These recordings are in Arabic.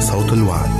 صوت الوعد.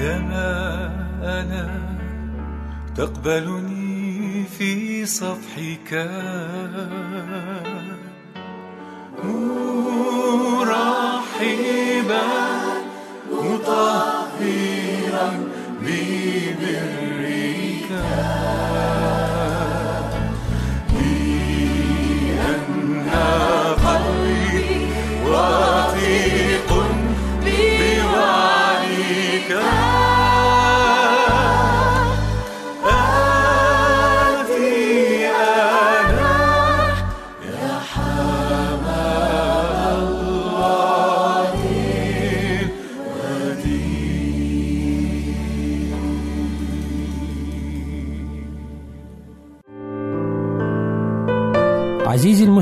كما أنا تقبلني في صفحك. مرحبا مطهرا ببرك.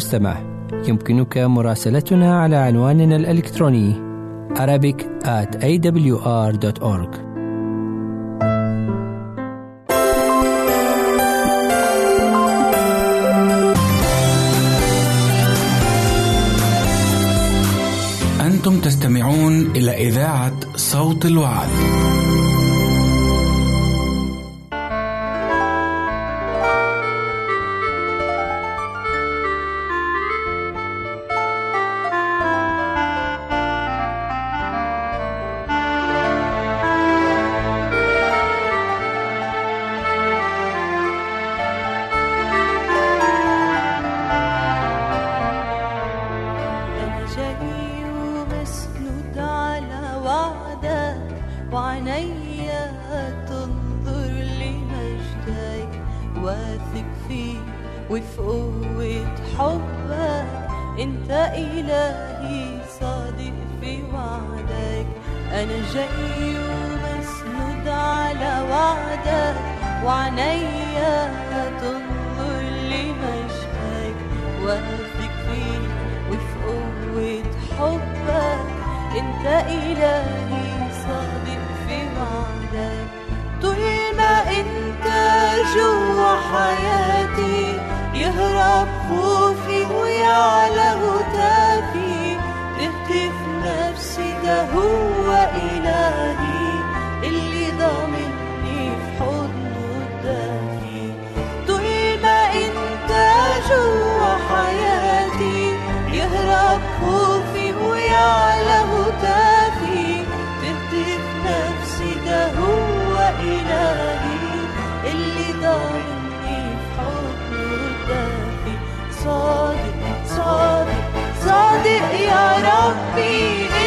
المستمع يمكنك مراسلتنا على عنواننا الإلكتروني Arabic at awr.org أنتم تستمعون إلى إذاعة صوت الوعد. واثق فيك وفي قوة حبك. أنت إلهي صادق في وعدك. أنا جاي ومسنود على وعدك. وعنيا تنظر لمجدك واثق فيك وفي قوة حبك. أنت إلهي صادق في وعدك. طول انت جوا حياتي يهرب خوفي ويعلى هتافي تهتف نفسي ده هو إلهي اللي ضامني في حضنه الدافي. طول ما انت جوا حياتي يهرب خوفي ويعلى يا ربي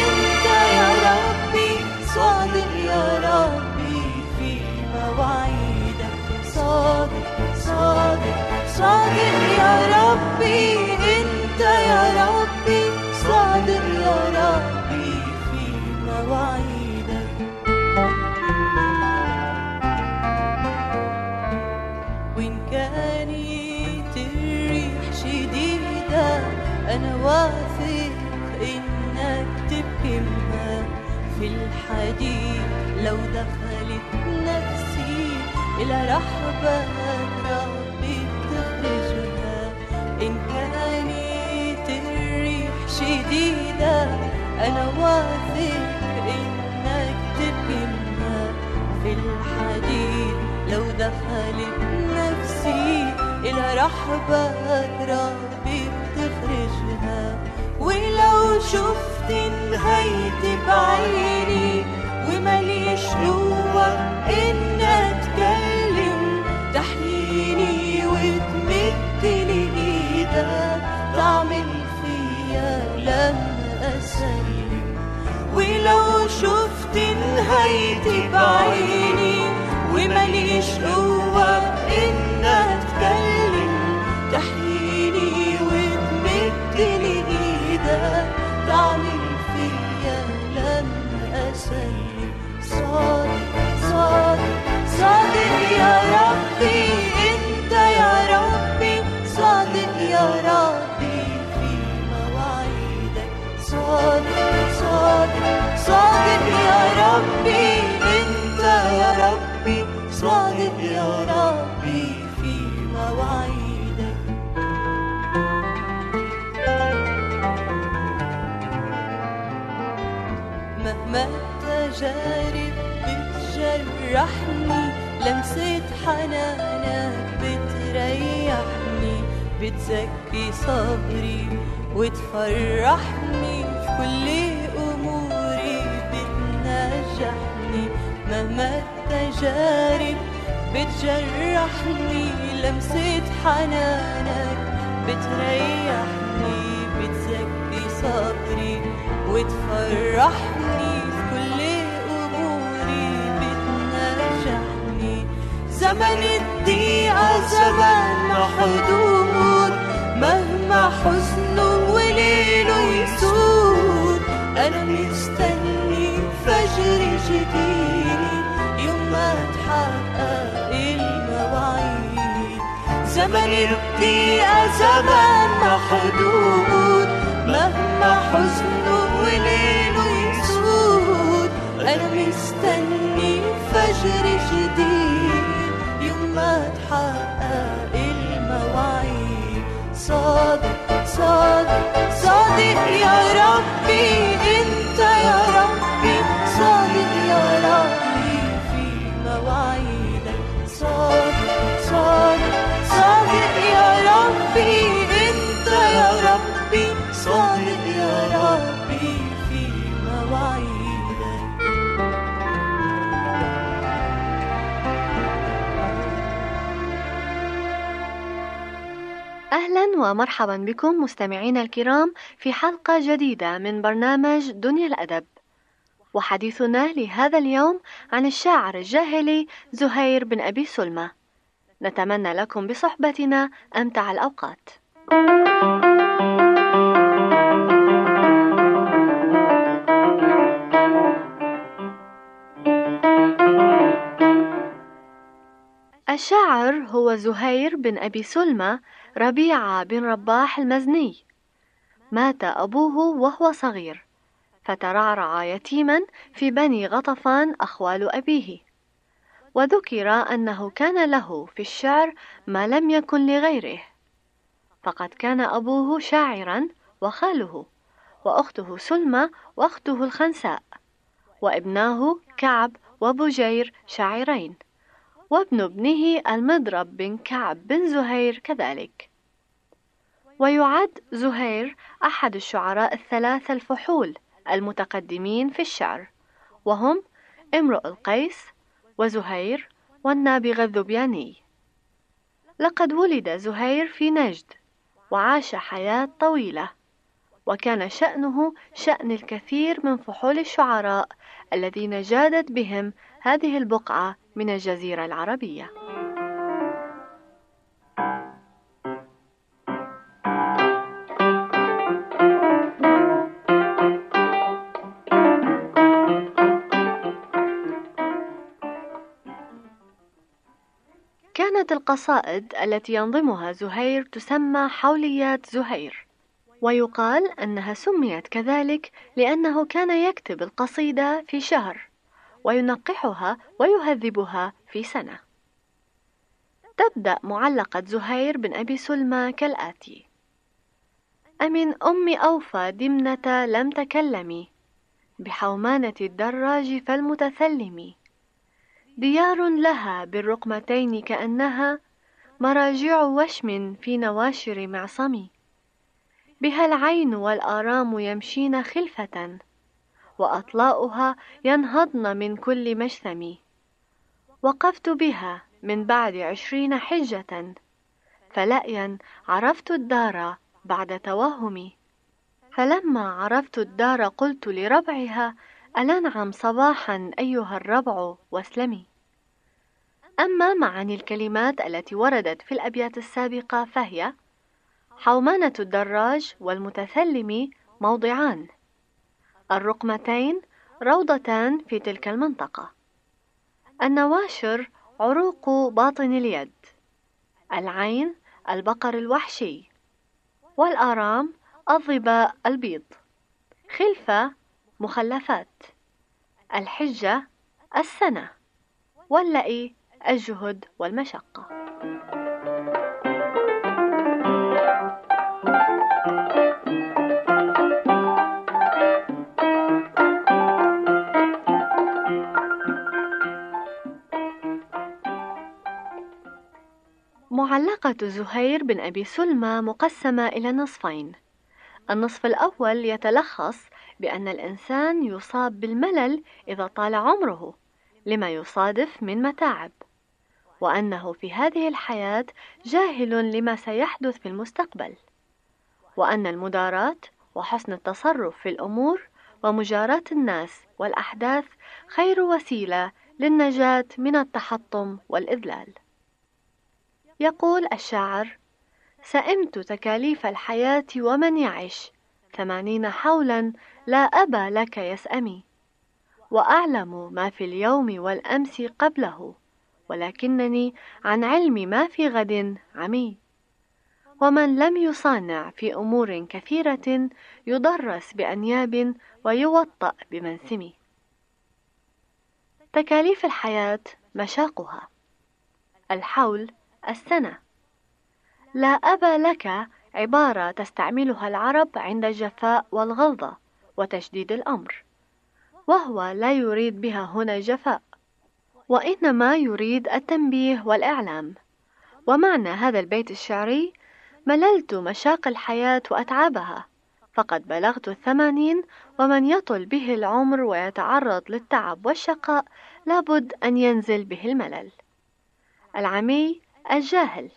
انت يا ربي صادق يا ربي في مواعيدك. صادق صادق صادق يا ربي انت يا ربي صادق يا ربي في مواعيدك. وإن كانت الريح شديدة أنا واثق في الحديد لو دخلت نفسي إلى رحبك ربي تخرجها. إن كانت الريح شديدة أنا واثق إنك تبكمها في الحديد لو دخلت نفسي إلى رحبك ربي بتخرجها ولو شفت نهايتي بعيني ومليش قوة إن أتكلم. تحييني وتمد لي إيدك. تعمل فيا لما أسلم. ولو شفت نهايتي بعيني ومليش قوة إن يا ربي أنت يا ربي صادق يا ربي في مواعيدك. صادق صادق صادق يا ربي أنت يا ربي صادق يا ربي في مواعيدك. مهما بتجرحني لمسة حنانك بتريحني بتزكي صبري وتفرحني في كل أموري بتنجحني مهما التجارب بتجرحني لمسة حنانك بتريحني بتزكي صبري وتفرحني زمن الضيقة زمن محدود مهما حزنه وليله يسود. أنا مستني فجر جديد يوم ما تحقق المواعيد. زمن الضيقة زمن محدود مهما حزنه وليله يسود. أنا مستني فجر جديد. صادق صادق يا ربي انت يا ربي صادق يا ربي في مواعيدك صادق صادق صادق يا ربي ومرحبا بكم مستمعينا الكرام في حلقة جديدة من برنامج دنيا الأدب. وحديثنا لهذا اليوم عن الشاعر الجاهلي زهير بن أبي سلمى. نتمنى لكم بصحبتنا أمتع الأوقات. الشاعر هو زهير بن أبي سلمى ربيعة بن رباح المزني. مات أبوه وهو صغير. فترعرع يتيما في بني غطفان أخوال أبيه. وذكر أنه كان له في الشعر ما لم يكن لغيره. فقد كان أبوه شاعرا وخاله وأخته سلمى وأخته الخنساء وابناه كعب وبجير شاعرين. وابن ابنه المضرب بن كعب بن زهير كذلك. ويعد زهير أحد الشعراء الثلاثة الفحول المتقدمين في الشعر وهم امرؤ القيس وزهير والنابغة الذبياني. لقد ولد زهير في نجد وعاش حياة طويلة وكان شأنه شأن الكثير من فحول الشعراء الذين جادت بهم هذه البقعة من الجزيرة العربية. كانت القصائد التي ينظمها زهير تسمى حوليات زهير ويقال أنها سميت كذلك لأنه كان يكتب القصيدة في شهر. وينقحها ويهذبها في سنة. تبدأ معلقة زهير بن أبي سلمى كالآتي. أمن أم أوفى دمنة لم تكلمي. بحومانة الدراج فالمتثلم ديار لها بالرقمتين كأنها مراجع وشم في نواشر معصم. بها العين والآرام يمشين خلفة. وأطلاؤها ينهضن من كل مجثم وقفت بها من بعد عشرين حجة فلأيا عرفت الدار بعد توهمي. فلما عرفت الدار قلت لربعها ألنعم صباحا أيها الربع واسلمي. أما معاني الكلمات التي وردت في الأبيات السابقة فهي حومانة الدراج والمتثلم موضعان. الرقمتين روضتان في تلك المنطقة. النواشر عروق باطن اليد. العين البقر الوحشي. والآرام الظباء البيض. خلفة مخلفات. الحجة السنة. واللئي الجهد والمشقة. معلقة زهير بن أبي سلمى مقسمة إلى نصفين. النصف الأول يتلخص بأن الإنسان يصاب بالملل إذا طال عمره لما يصادف من متاعب وأنه في هذه الحياة جاهل لما سيحدث في المستقبل وأن المداراة وحسن التصرف في الأمور ومجاراة الناس والأحداث خير وسيلة للنجاة من التحطم والإذلال. يقول الشاعر سئمت تكاليف الحياة ومن يعش ثمانين حولا لا أبا لك يسأمي وأعلم ما في اليوم والأمس قبله ولكنني عن علم ما في غد عمي. ومن لم يصانع في أمور كثيرة يدرس بأنياب ويوطأ بمنسم تكاليف الحياة مشاقها الحول السنة. لا أبا لك عبارة تستعملها العرب عند الجفاء والغلظة وتشديد الأمر وهو لا يريد بها هنا الجفاء وإنما يريد التنبيه والإعلام. ومعنى هذا البيت الشعري مللت مشاق الحياة وأتعابها فقد بلغت الثمانين ومن يطل به العمر ويتعرض للتعب والشقاء لابد أن ينزل به الملل. العمي الجاهل.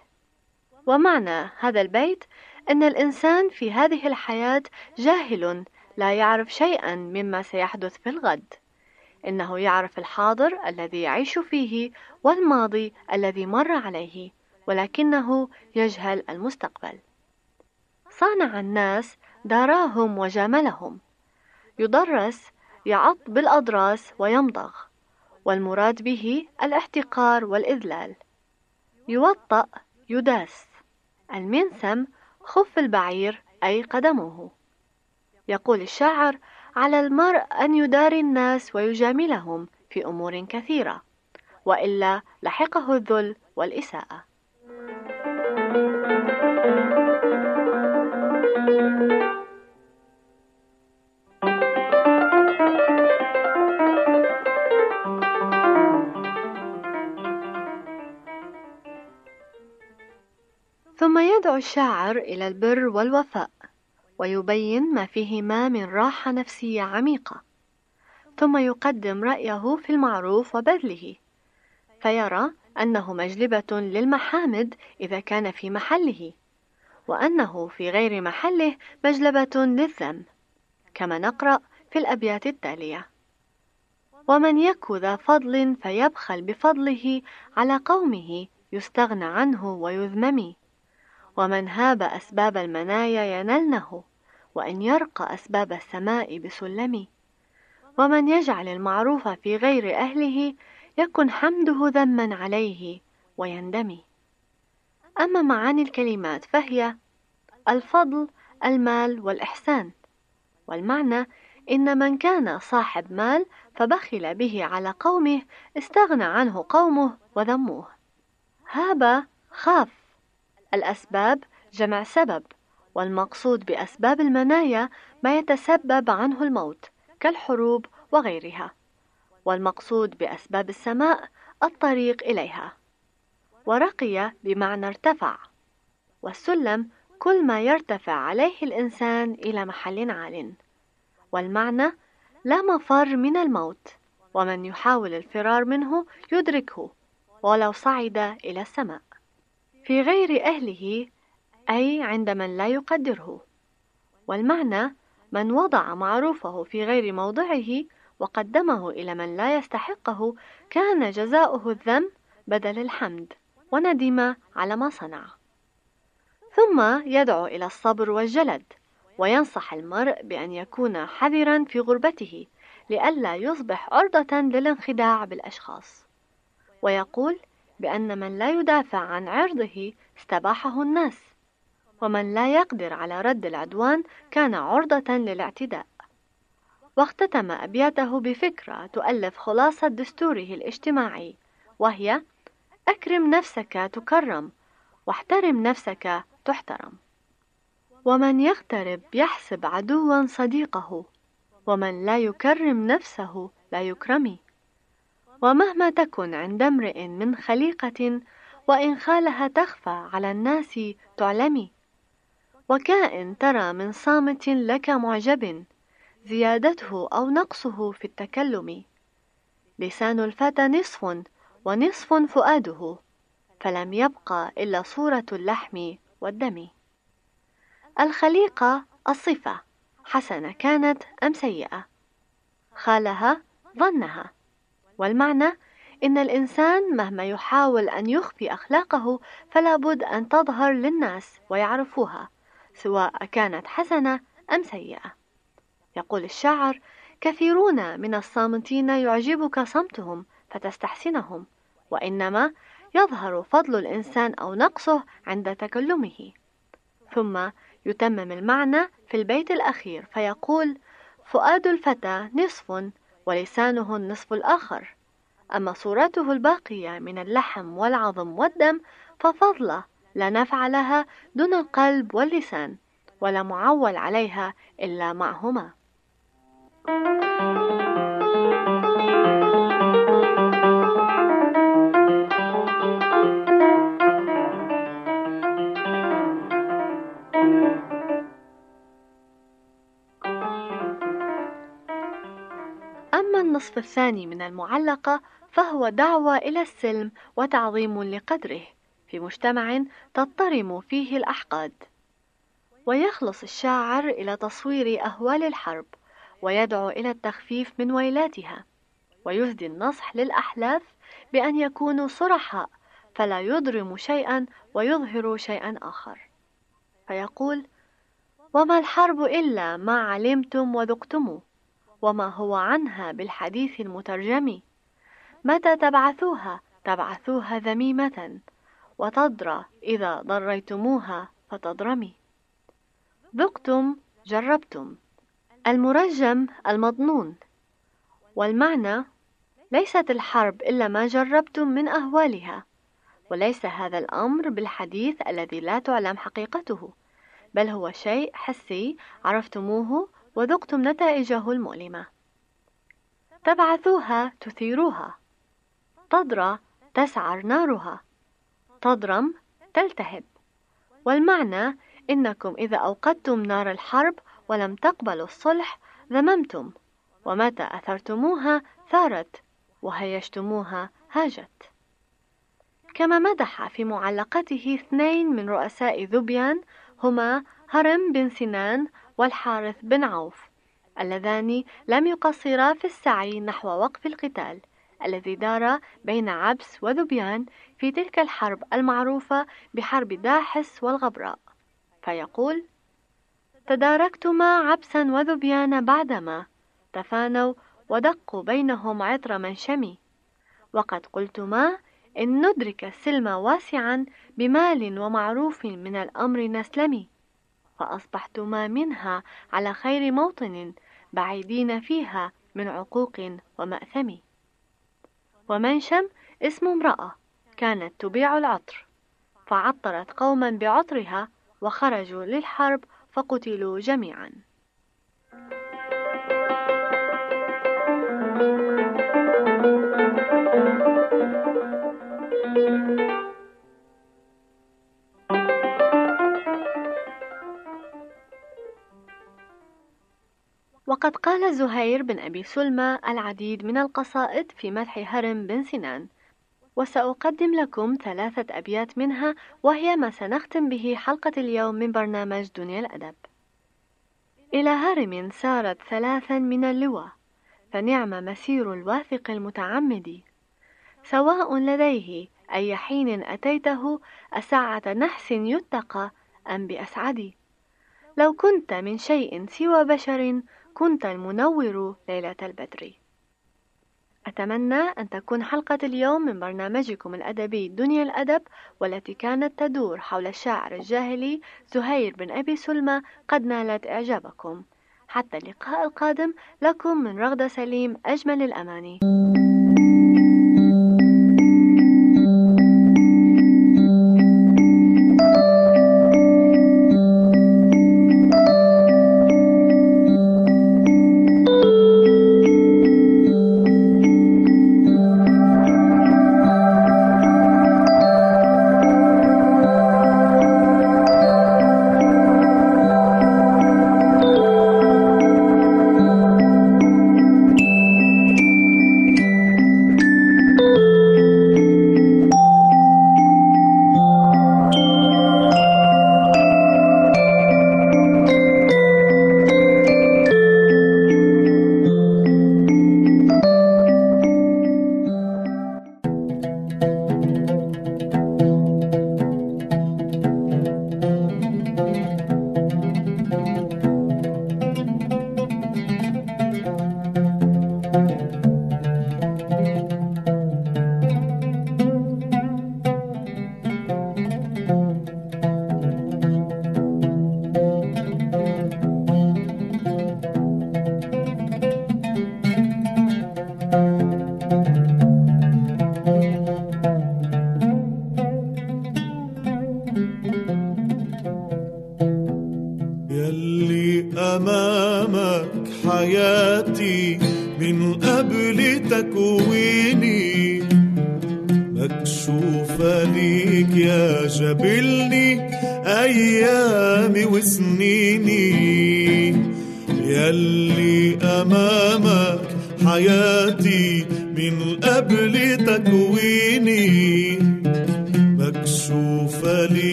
ومعنى هذا البيت أن الإنسان في هذه الحياة جاهل لا يعرف شيئا مما سيحدث في الغد. إنه يعرف الحاضر الذي يعيش فيه والماضي الذي مر عليه ولكنه يجهل المستقبل. صانع الناس داراهم وجاملهم يدرس يعض بالأضراس ويمضغ. والمراد به الاحتقار والإذلال. يوطأ يداس. المنسم خف البعير أي قدمه يقول الشاعر على المرء أن يداري الناس ويجاملهم في أمور كثيرة وإلا لحقه الذل والإساءة. يدعو الشاعر إلى البر والوفاء ويبين ما فيهما من راحة نفسية عميقة ثم يقدم رأيه في المعروف وبذله فيرى أنه مجلبة للمحامد إذا كان في محله وأنه في غير محله مجلبة للذم كما نقرأ في الأبيات التالية. ومن يك ذا فضل فيبخل بفضله على قومه يستغنى عنه ويذمم ومن هاب أسباب المنايا ينلنه وأن يرقى أسباب السماء بسلم ومن يجعل المعروف في غير أهله يكن حمده ذما عليه ويندمي أما معاني الكلمات فهي الفضل المال والإحسان. والمعنى إن من كان صاحب مال فبخل به على قومه استغنى عنه قومه وذموه. هاب خاف الأسباب جمع سبب والمقصود بأسباب المنايا ما يتسبب عنه الموت كالحروب وغيرها والمقصود بأسباب السماء الطريق إليها. ورقي بمعنى ارتفع والسلم كل ما يرتفع عليه الإنسان إلى محل عال. والمعنى لا مفر من الموت ومن يحاول الفرار منه يدركه ولو صعد إلى السماء. في غير أهله أي عند من لا يقدره. والمعنى من وضع معروفه في غير موضعه وقدمه إلى من لا يستحقه كان جزاؤه الذم بدل الحمد وندم على ما صنع. ثم يدعو إلى الصبر والجلد وينصح المرء بأن يكون حذرا في غربته لئلا يصبح عرضة للانخداع بالأشخاص. ويقول بأن من لا يدافع عن عرضه استباحه الناس ومن لا يقدر على رد العدوان كان عرضة للاعتداء. واختتم أبياته بفكرة تؤلف خلاصة دستوره الاجتماعي وهي أكرم نفسك تكرم واحترم نفسك تحترم. ومن يغترب يحسب عدوا صديقه ومن لا يكرم نفسه لا يكرم ومهما تكن عند امرئ من خليقة وإن خالها تخفى على الناس تعلمي. وكائن ترى من صامت لك معجب زيادته أو نقصه في التكلم. لسان الفتى نصف ونصف فؤاده فلم يبقى إلا صورة اللحم والدم. الخليقة الصفة حسنة كانت أم سيئة؟ خالها ظنها. والمعنى إن الإنسان مهما يحاول أن يخفي أخلاقه فلا بد أن تظهر للناس ويعرفوها سواء كانت حسنة أم سيئة. يقول الشاعر كثيرون من الصامتين يعجبك صمتهم فتستحسنهم وإنما يظهر فضل الإنسان أو نقصه عند تكلمه. ثم يتمم المعنى في البيت الأخير فيقول فؤاد الفتى نصف ولسانه النصف الآخر. أما صورته الباقية من اللحم والعظم والدم ففضلة لا نفع لها دون القلب واللسان ولا معول عليها إلا معهما. أما النصف الثاني من المعلقة فهو دعوة إلى السلم وتعظيم لقدره. في مجتمع تضطرم فيه الأحقاد. ويخلص الشاعر إلى تصوير أهوال الحرب ويدعو إلى التخفيف من ويلاتها. ويهدي النصح للأحلاف بأن يكونوا صرحاء فلا يضرم شيئا ويظهر شيئا آخر. فيقول وما الحرب إلا ما علمتم وذقتم وما هو عنها بالحديث المترجم. متى تبعثوها؟ تبعثوها ذميمة. وتضرى إذا ضريتموها فتضرمي. ذقتم جربتم. المرجم المضنون. والمعنى ليست الحرب إلا ما جربتم من أهوالها. وليس هذا الأمر بالحديث الذي لا تعلم حقيقته. بل هو شيء حسي عرفتموه وذقتم نتائجه المؤلمة. تبعثوها تثيروها. تضرى تسعر نارها. تضرم تلتهب. والمعنى إنكم إذا أوقدتم نار الحرب ولم تقبلوا الصلح ذممتم. ومتى أثرتموها؟ ثارت. وهيجتموها؟ هاجت. كما مدح في معلقته اثنين من رؤساء ذبيان هما هرم بن سنان والحارث بن عوف اللذان لم يقصرا في السعي نحو وقف القتال الذي دار بين عبس وذبيان في تلك الحرب المعروفة بحرب داحس والغبراء. فيقول تداركتما عبسا وذبيان بعدما تفانوا ودقوا بينهم عطر منشمي وقد قلتما إن ندرك السلم واسعا بمال ومعروف من الأمر نسلمي. فأصبحتما منها على خير موطن بعيدين فيها من عقوق ومأثم. ومنشم اسم امرأة كانت تبيع العطر فعطرت قوما بعطرها وخرجوا للحرب فقتلوا جميعا. وقد قال زهير بن أبي سلمى العديد من القصائد في مدح هرم بن سنان. وسأقدم لكم ثلاثة أبيات منها وهي ما سنختم به حلقة اليوم من برنامج دنيا الأدب. إلى هرم سارت ثلاثا من اللوى فنعم مسير الواثق المتعمد. سواء لديه أي حين أتيته أسعة نحس يتقى أم بأسعد. لو كنت من شيء سوى بشر كنت المنور ليلة البدر. أتمنى أن تكون حلقة اليوم من برنامجكم الأدبي دنيا الأدب والتي كانت تدور حول الشاعر الجاهلي زهير بن أبي سلمى قد نالت إعجابكم. حتى اللقاء القادم لكم من رغدة سليم أجمل الأماني.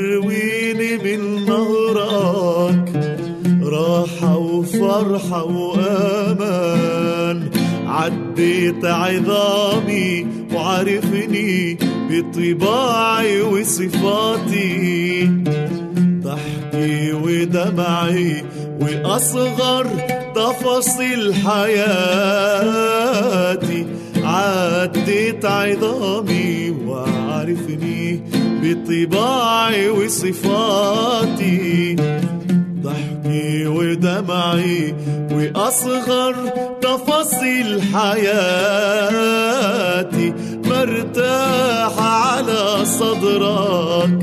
ترويني من نهرك راحة وفرحة وأمان. عديت عظامي وعرفني بطباعي وصفاتي. ضحكي ودمعي وأصغر تفاصيل حياتي. عديت عظامي وعرفني بطباعي وصفاتي ضحكي ودمعي وأصغر تفاصيل حياتي. مرتاح على صدرك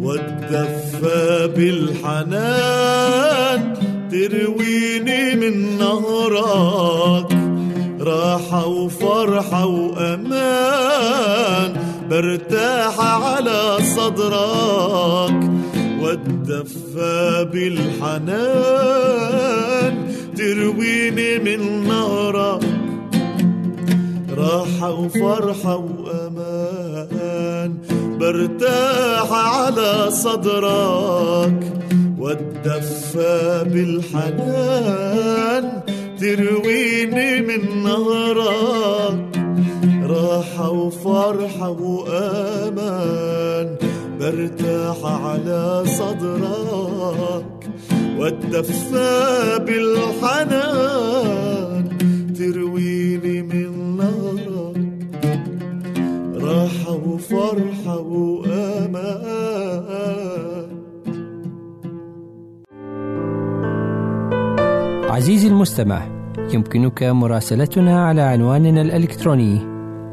والدفى بالحنان ترويني من نهرك. راحة وفرحة وأمان برتاح على صدرك والدفى بالحنان ترويني من نهرك راحة وفرحة وأمان. برتاح على صدرك والدفى بالحنان ترويني من نهرك راحة وفرحة وأمان برتاح على صدرك. والدفى بالحنان ترويني من نهرك راحة وفرحة وأمان. عزيزي المستمع يمكنك مراسلتنا على عنواننا الإلكتروني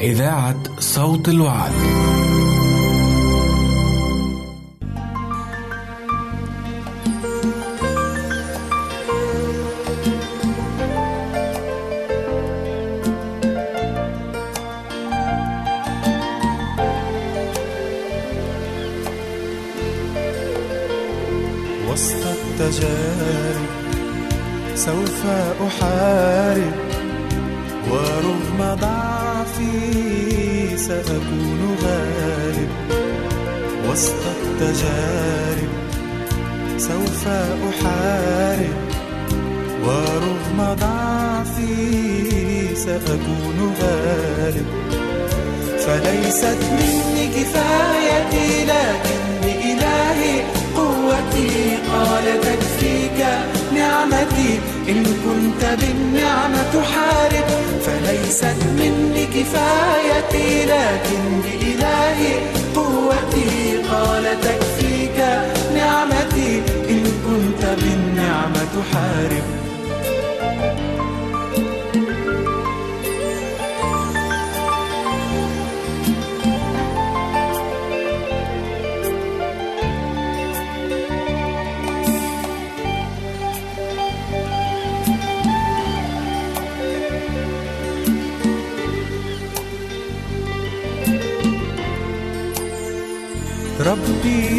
إذاعة صوت الوعد. فليست مني كفايتي لكن بإلهي قوتي قال تكفيك نعمتي. إن كنت بالنعمة تحارب فليست مني كفايتي لكن بإلهي قوتي قال تكفيك نعمتي. إن كنت بالنعمة تحارب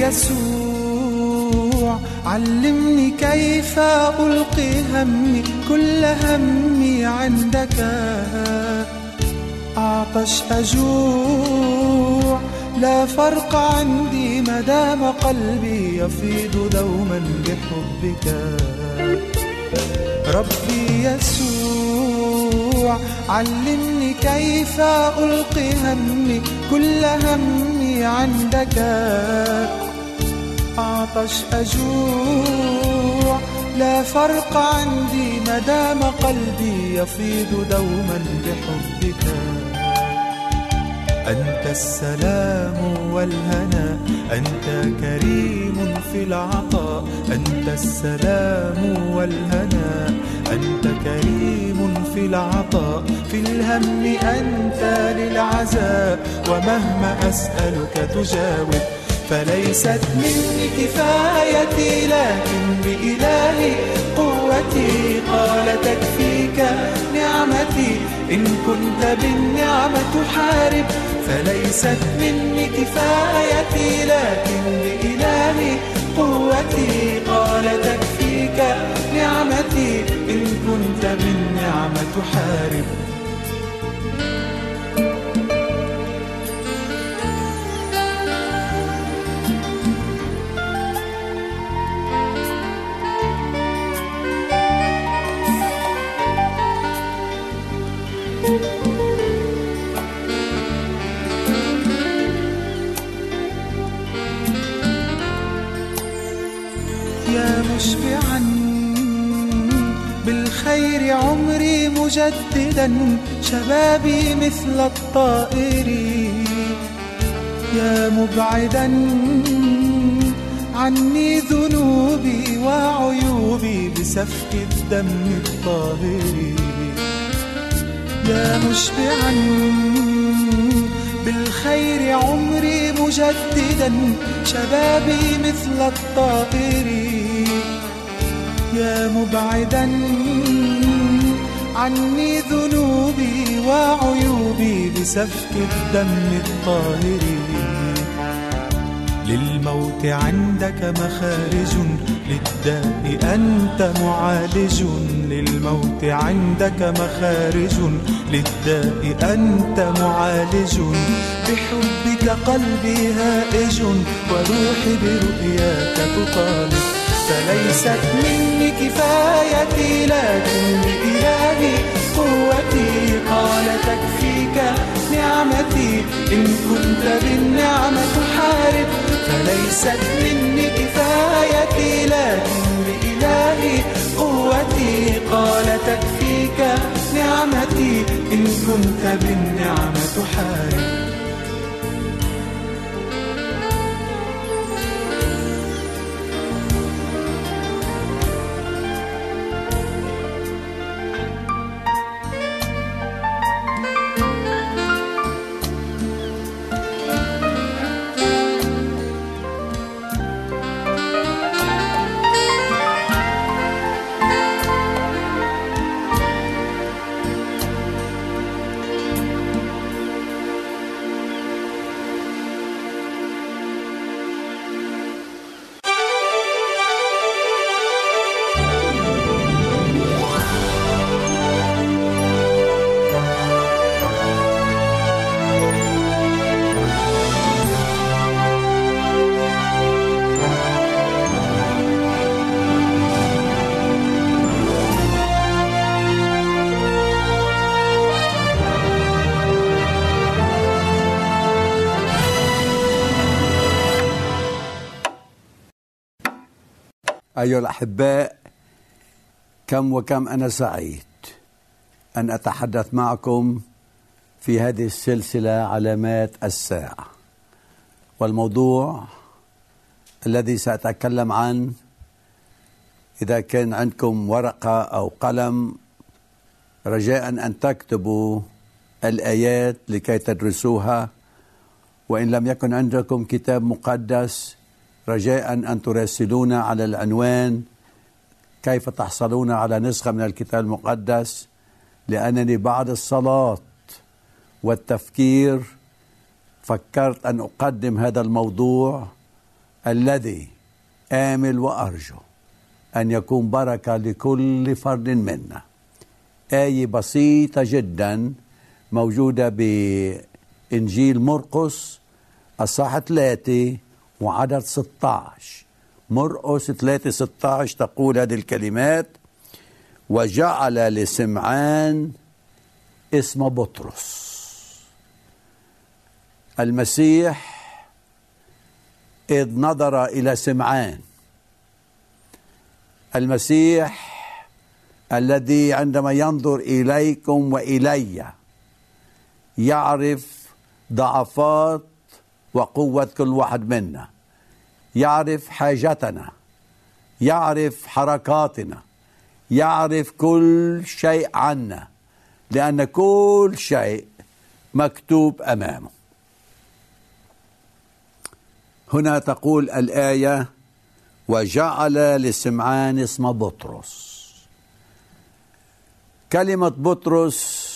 يسوع علمني كيف ألقي همي كل همي عندك. أعطش أجوع لا فرق عندي ما دام قلبي يفيض دوما بحبك. ربي يسوع علمني كيف ألقي همي كل همي عندك. أعطش أجوع. لا فرق عندي ما دام قلبي يفيض دوما بحبك. أنت السلام والهنا أنت كريم في العطاء. أنت السلام والهنا أنت كريم في العطاء. في الهم أنت للعزاء ومهما أسألك تجاوب فليست مني كفايتي لكن بإلهي قوتي قال تكفيك نعمتي. إن كنت بالنعمة تحارب فليست مني كفايتي لكن بإلهي قوتي قال تكفيك نعمتي. إن كنت بالنعمة تحارب مجددا شبابي مثل الطائر. يا مبعدا عني ذنوبي وعيوبي بسفك الدم الطاهر. يا مشبعا بالخير عمري مجددا شبابي مثل الطائر. يا مبعدا عني ذنوبي وعيوبي بسفك الدم الطاهر. للموت عندك مخارج للداء أنت معالج. للموت عندك مخارج للداء أنت معالج. بحبك قلبي هائج وروحي برؤياك تطالب فليست مني كفايتي لكن بإلهي قوتي قال تكفيك نعمتي. إن كنت بالنعمة تحارب فليست مني كفايتي لكن بإلهي قوتي قال تكفيك نعمتي. إن كنت بالنعمة تحارب أيها الأحباء كم وكم أنا سعيد أن أتحدث معكم في هذه السلسلة علامات الساعة. والموضوع الذي سأتكلم عنه إذا كان عندكم ورقة أو قلم رجاء أن تكتبوا الآيات لكي تدرسوها وإن لم يكن عندكم كتاب مقدس رجاء أن تراسلونا على العنوان. كيف تحصلون على نسخة من الكتاب المقدس؟ لأنني بعد الصلاة والتفكير فكرت أن أقدم هذا الموضوع الذي آمل وأرجو أن يكون بركة لكل فرد منا. آية بسيطة جدا موجودة بإنجيل مرقس الصح 3 وعدد 16 مرقس 3 16 تقول هذه الكلمات. وجعل لسمعان اسم بطرس. المسيح إذ نظر إلى سمعان. المسيح الذي عندما ينظر إليكم وإلي يعرف ضعفات وقوة كل واحد منا. يعرف حاجتنا يعرف حركاتنا يعرف كل شيء عنا لأن كل شيء مكتوب أمامه. هنا تقول الآية وجعل لسمعان اسم بطرس كلمة بطرس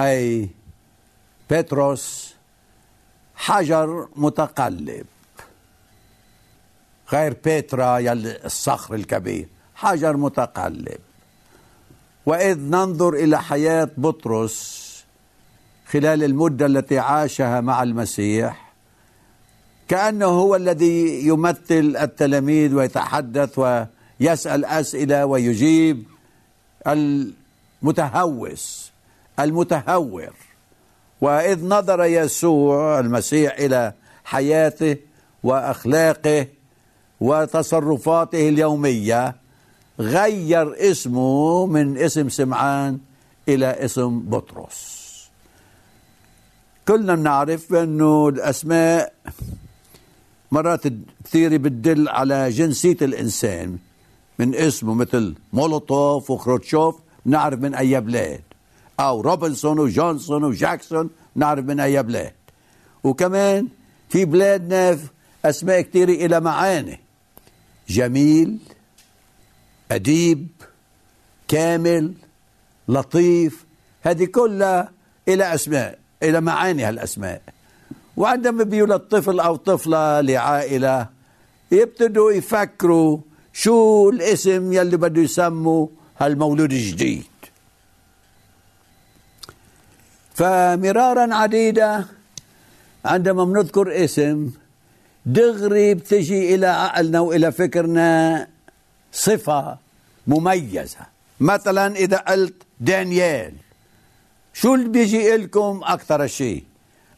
أي بطرس حجر متقلب. غير بيترا يلي الصخر الكبير. حجر متقلب. وإذ ننظر إلى حياة بطرس خلال المدة التي عاشها مع المسيح كأنه هو الذي يمثل التلاميذ ويتحدث ويسأل أسئلة ويجيب المتهوس المتهور. وإذ نظر يسوع المسيح إلى حياته وأخلاقه وتصرفاته اليومية غير اسمه من اسم سمعان إلى اسم بطرس. كلنا بنعرف إنه الأسماء مرات كثيره بتدل على جنسية الإنسان من اسمه مثل مولوتوف وخروتشوف نعرف من أي بلاد أو روبنسون وجونسون وجاكسون نعرف من أي بلاد. وكمان في بلادنا أسماء كثيرة إلى معاني. جميل أديب كامل لطيف هذه كلها إلى أسماء إلى معاني هالأسماء وعندما بيولد طفل أو طفلة لعائلة يبتدوا يفكروا شو الاسم يلي بده يسموا هالمولود الجديد. فمرارا عديدة عندما بنذكر اسم دغري بتجي إلى عقلنا وإلى فكرنا صفة مميزة. مثلا إذا قلت دانيال شو اللي بيجي لكم أكثر شيء؟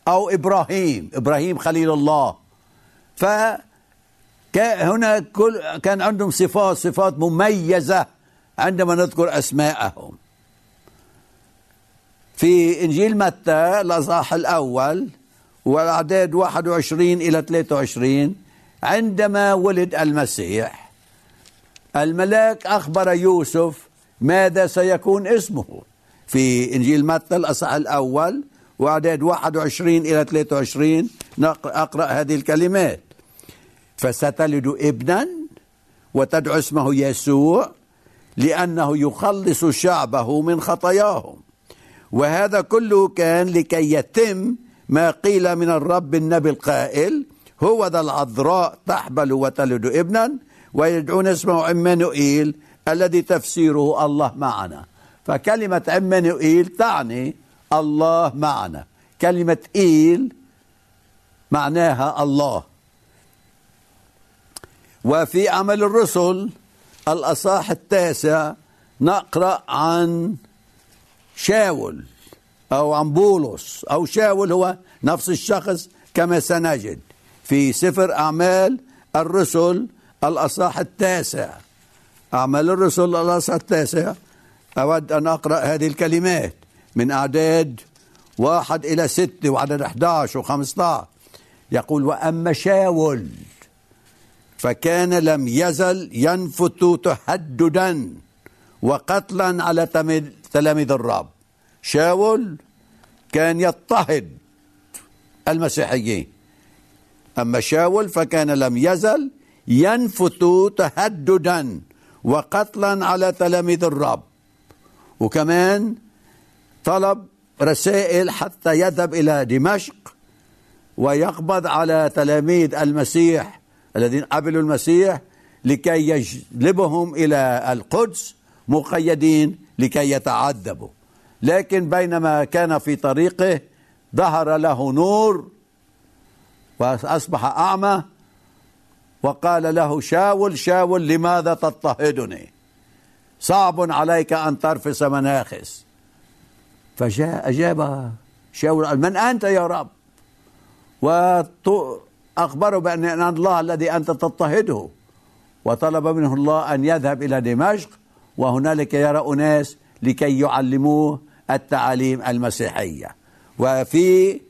أو إبراهيم إبراهيم خليل الله. ف هنا كل كان عندهم صفات صفات مميزة عندما نذكر أسماءهم. في إنجيل متى الأصحاح الأول والأعداد 21 إلى 23 عندما ولد المسيح. الملاك أخبر يوسف ماذا سيكون اسمه. في إنجيل متى الأصحاح الأول وأعداد 21 إلى 23 أقرأ هذه الكلمات. فستلد ابنا وتدعو اسمه يسوع لأنه يخلص شعبه من خطاياهم. وهذا كله كان لكي يتم ما قيل من الرب النبي القائل هو ذا العذراء تحبل وتلد ابنا ويدعون اسمه عمانوئيل الذي تفسيره الله معنا. فكلمة عمانوئيل تعني الله معنا. كلمة إيل معناها الله. وفي عمل الرسل الأصاح التاسع نقرأ عن شاول. أو عن بولس أو شاول هو نفس الشخص كما سنجد. في سفر أعمال الرسل الأصاح التاسع. أعمال الرسل الأصاح التاسع. أود أن أقرأ هذه الكلمات من أعداد واحد إلى ستة وعدد 11 و15 يقول وأما شاول فكان لم يزل ينفت تهددا وقتلا على تلاميذ الرب. شاول كان يضطهد المسيحيين. أما شاول فكان لم يزل ينفت تهددا وقتلا على تلاميذ الرب. وكمان طلب رسائل حتى يذهب إلى دمشق ويقبض على تلاميذ المسيح الذين قبلوا المسيح لكي يجلبهم إلى القدس مقيدين لكي يتعذبوا. لكن بينما كان في طريقه ظهر له نور وأصبح أعمى وقال له شاول شاول لماذا تضطهدني؟ صعب عليك أن ترفس مناخس. فجاء أجاب شاول قال من أنت يا رب؟ أخبره بأن الله الذي أنت تضطهده. وطلب منه الله أن يذهب إلى دمشق وهنالك يرى أناس لكي يعلموه التعاليم المسيحية. وفي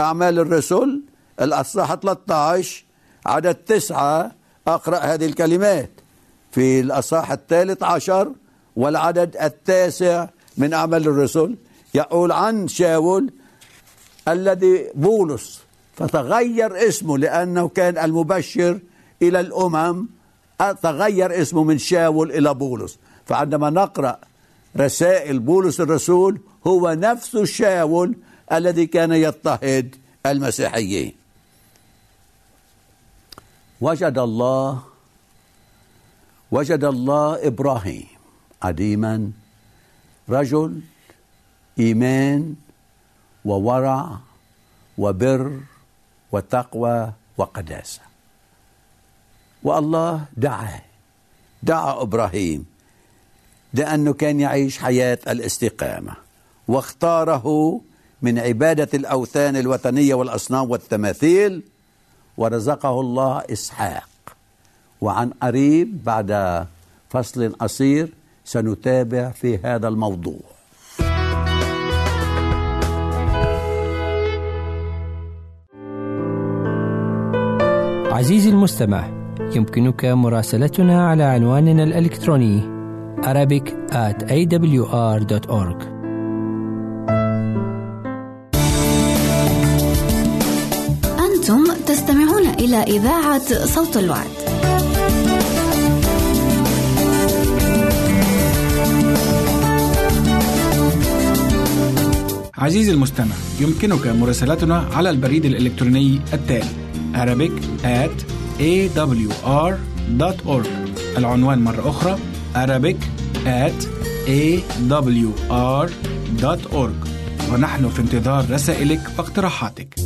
أعمال الرسل الأصحاح 13 عدد تسعة أقرأ هذه الكلمات. في الأصحاح الثالث عشر والعدد التاسع من أعمال الرسل يقول عن شاول الذي بولس فتغير اسمه لأنه كان المبشر إلى الأمم تغير اسمه من شاول إلى بولس. فعندما نقرأ رسائل بولس الرسول هو نفس شاول الذي كان يضطهد المسيحيين. وجد الله وجد الله إبراهيم قديما رجل إيمان وورع وبر وتقوى وقداسة. والله دعا دعا إبراهيم لأنه كان يعيش حياة الاستقامة. واختاره من عبادة الأوثان الوثنيه والأصنام والتماثيل ورزقه الله إسحاق. وعن قريب بعد فصل قصير سنتابع في هذا الموضوع. عزيزي المستمع يمكنك مراسلتنا على عنواننا الإلكتروني Arabic at awr.org أنتم تستمعون إلى إذاعة صوت الوعد. عزيزي المستمع يمكنك مراسلتنا على البريد الإلكتروني التالي Arabic at awr.org العنوان مرة أخرى Arabic at awr.org ونحن في انتظار رسائلك واقتراحاتك.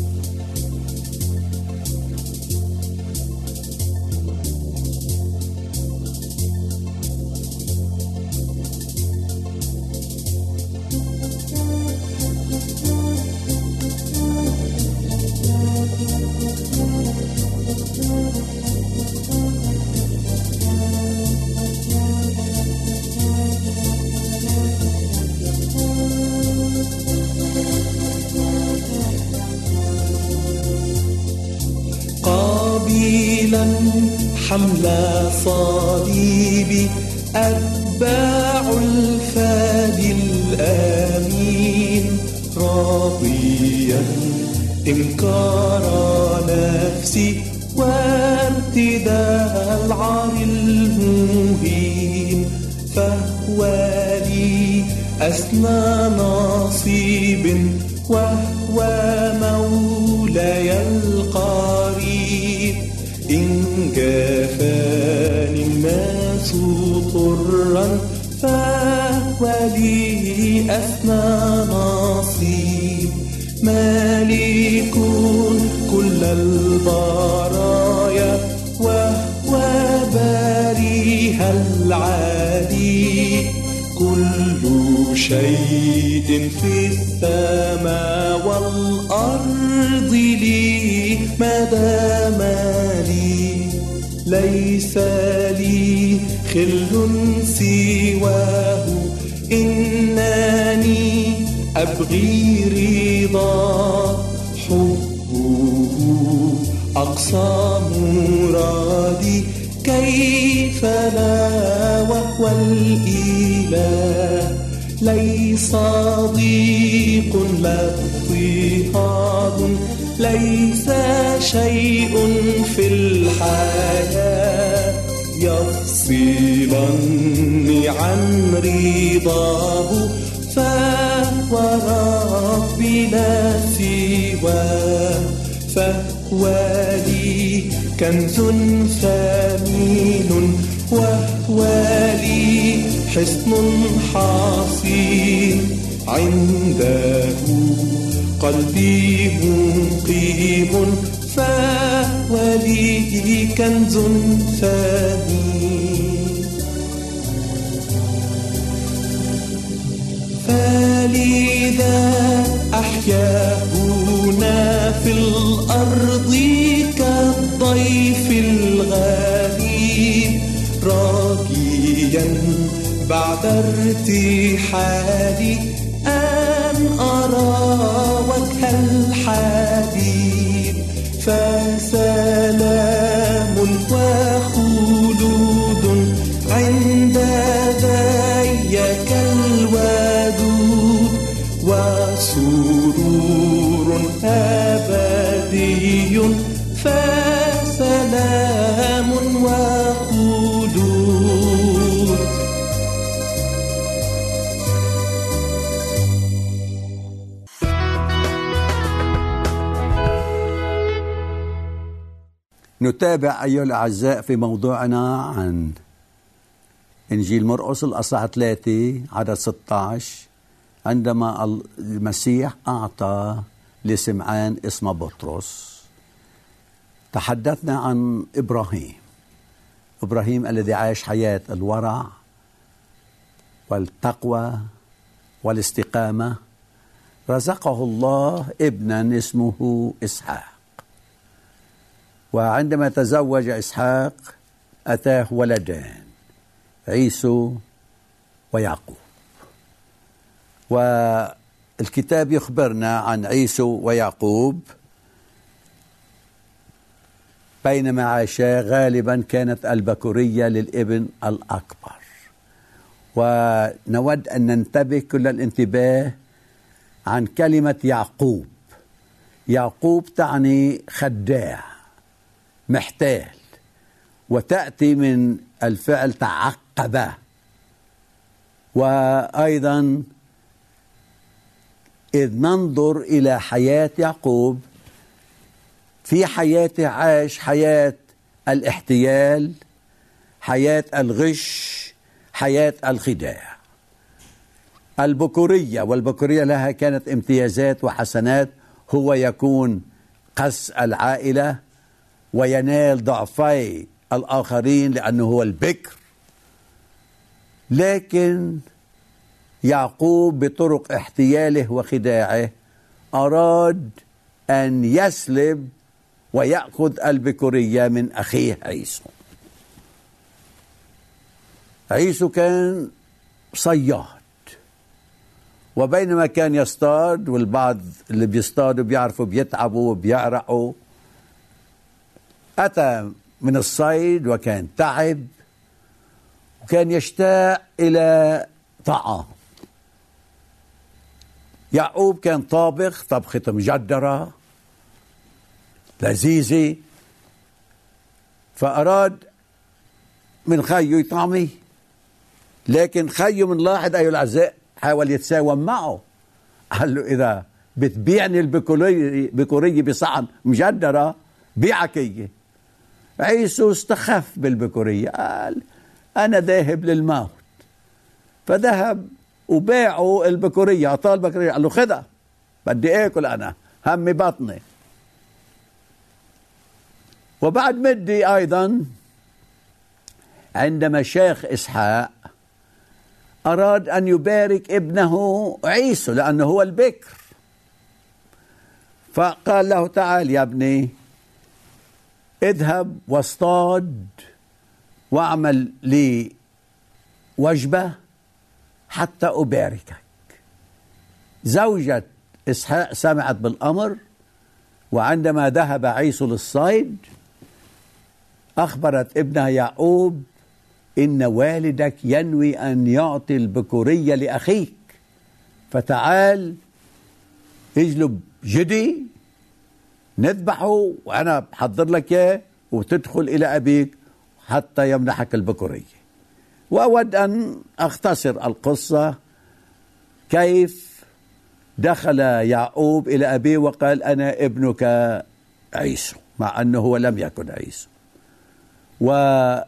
ليس لي خل سواه. إنني أبغي رضا. حبه أقصى مرادي. كيف لا وهو الإله؟ ليس ضيق لا اضطهاد ليس شيء في الحياة. يفصلني عن رضاه فهو ربي لا سواه فهو لي كنز ثمين وهو لي حصن حصين عنده قلبي مقيم فهو لي كنز ثمين. إذا أحياؤنا في الأرض كالضيف الغريب راجيا بعد ارتحالي أن أرى وجه الحبيب فسلام وخير فسلام وخلود نتابع أيها الأعزاء في موضوعنا عن إنجيل مرقس الأصحاح 3 عدد 16 عندما المسيح أعطى لسمعان اسم بطرس. تحدثنا عن إبراهيم. إبراهيم الذي عاش حياة الورع والتقوى والاستقامة. رزقه الله ابنا اسمه إسحاق. وعندما تزوج إسحاق أتاه ولدان عيسو ويعقوب. والكتاب يخبرنا عن عيسو ويعقوب بينما عاشا غالبا كانت البكورية للإبن الأكبر. ونود أن ننتبه كل الانتباه عن كلمة يعقوب. يعقوب تعني خداع محتال وتأتي من الفعل تعقب. وأيضا إذ ننظر إلى حياة يعقوب في حياته عاش حياة الاحتيال حياة الغش حياة الخداع. البكورية والبكورية لها كانت امتيازات وحسنات هو يكون قس العائلة وينال ضعفي الآخرين لأنه هو البكر. لكن يعقوب بطرق احتياله وخداعه أراد أن يسلب ويأخذ البكورية من أخيه عيسو. عيسو كان صياد وبينما كان يصطاد والبعض اللي بيصطادوا بيعرفوا بيتعبوا وبيعرقوا أتى من الصيد وكان تعب وكان يشتاق إلى طعام. يعقوب كان طابخ طبخة مجدرة. لذيذة فأراد من خيه يطعمه لكن خيه من لاحظ أيها الأعزاء حاول يتساوم معه. قال له إذا بتبيعني البكورية بصحن مجدرة بيعك هي عيسو استخف بالبكورية قال أنا ذاهب للموت. فذهب وباعوا البكورية أعطاه البكورية قال له خدها بدي آكل أنا همي بطني. وبعد مدي أيضا عندما شيخ إسحاق أراد أن يبارك ابنه عيسو لأنه هو البكر. فقال له تعال يا ابني اذهب واصطاد واعمل لي وجبة حتى أباركك. زوجة إسحاق سمعت بالأمر وعندما ذهب عيسو للصيد أخبرت ابنها يعقوب إن والدك ينوي أن يعطي البكورية لأخيك. فتعال اجلب جدي نذبحه وأنا بحضر لك إياه وتدخل إلى أبيك حتى يمنحك البكورية. وأود أن أختصر القصة. كيف دخل يعقوب إلى أبيه وقال أنا ابنك عيسو مع أنه هو لم يكن عيسو. وباركه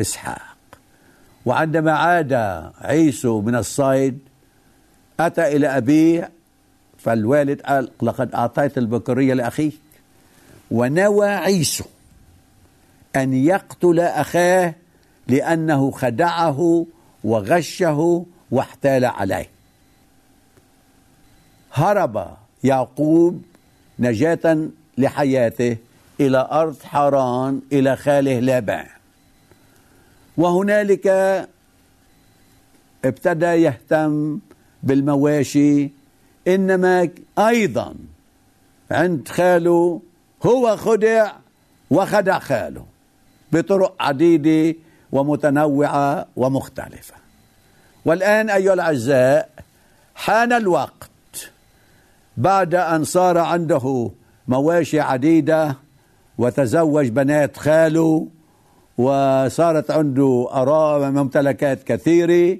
إسحاق. وعندما عاد عيسو من الصيد أتى إلى أبيه فالوالد قال لقد أعطيت البكرية لأخيك. ونوى عيسو أن يقتل أخاه لأنه خدعه وغشه واحتال عليه. هرب يعقوب نجاة لحياته. إلى أرض حران إلى خاله لابان. وهنالك ابتدى يهتم بالمواشي إنما أيضا عند خاله هو خدع وخدع خاله بطرق عديدة ومتنوعة ومختلفة. والآن أيها الأعزاء حان الوقت بعد أن صار عنده مواشي عديدة وتزوج بنات خاله وصارت عنده اراء وممتلكات كثيرة.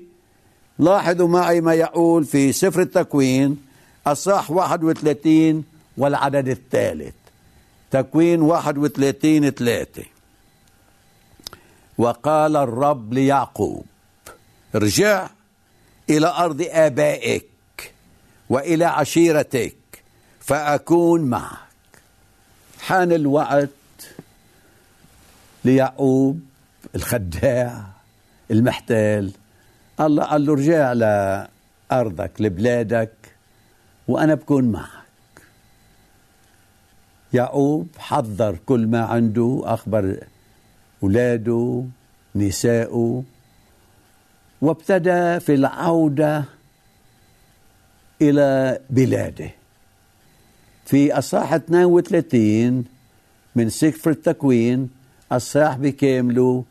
لاحظوا معي ما يقول في سفر التكوين الصح 31 والعدد الثالث. تكوين 31 3 وقال الرب ليعقوب ارجع إلى أرض آبائك وإلى عشيرتك فأكون معك. حان الوقت ليعقوب الخداع المحتال. الله قال له ارجع لأرضك لبلادك وأنا بكون معك. يعقوب حضر كل ما عنده أخبر أولاده نساءه وابتدى في العودة إلى بلاده. في أصحاح 32 من سفر التكوين الصاح بكامله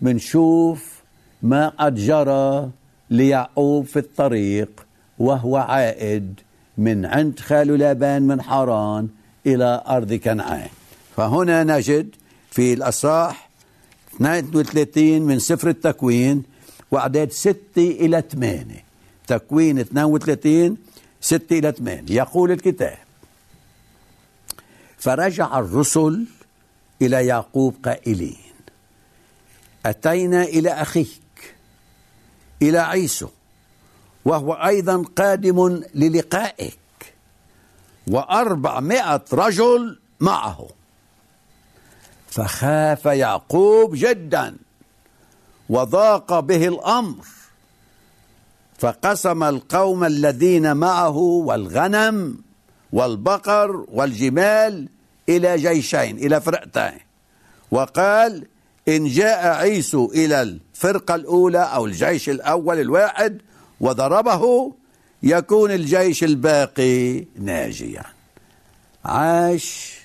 منشوف ما قد جرى ليعقوب في الطريق وهو عائد من عند خاله لابان من حران إلى أرض كنعان. فهنا نجد في الأصحاح 32 من سفر التكوين وأعداد 6 إلى 8 تكوين 32 6 إلى 8 يقول الكتاب فرجع الرسل إلى يعقوب قائلين أتينا إلى أخيك إلى عيسو وهو أيضا قادم للقائك وأربعمائة رجل معه. فخاف يعقوب جدا وضاق به الأمر فقسم القوم الذين معه والغنم والبقر والجمال إلى جيشين إلى فرقتين. وقال إن جاء عيسو إلى الفرقة الأولى أو الجيش الأول الواحد وضربه يكون الجيش الباقي ناجيا. عاش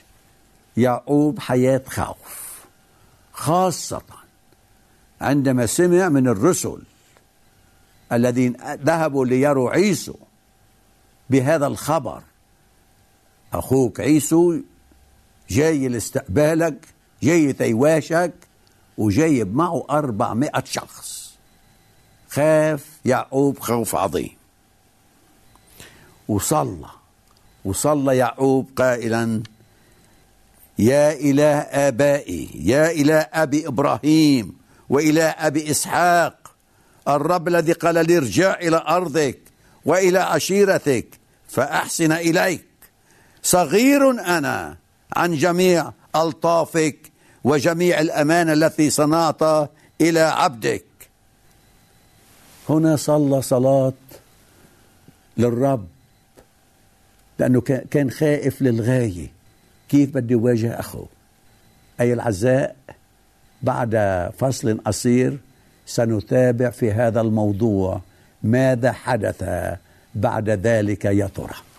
يعقوب حياة خوف خاصة عندما سمع من الرسل الذين ذهبوا ليروا عيسو بهذا الخبر أخوك عيسو جاي لاستقبالك جاي تيواشك وجايب معه أربعمائة شخص. خاف يعقوب خوف عظيم. وصلى وصلى يعقوب قائلا يا إله آبائي يا إله أبي إبراهيم وإلى أبي إسحاق الرب الذي قال لي ارجع إلى أرضك وإلى عشيرتك فأحسن إليك. صغير أنا عن جميع ألطافك وجميع الأمانة التي صنعت إلى عبدك. هنا صلى صلاة للرب لأنه كان خائف للغاية. كيف بدي يواجه أخوه أي العزاء؟ بعد فصل قصير سنتابع في هذا الموضوع. ماذا حدث بعد ذلك يا ترى؟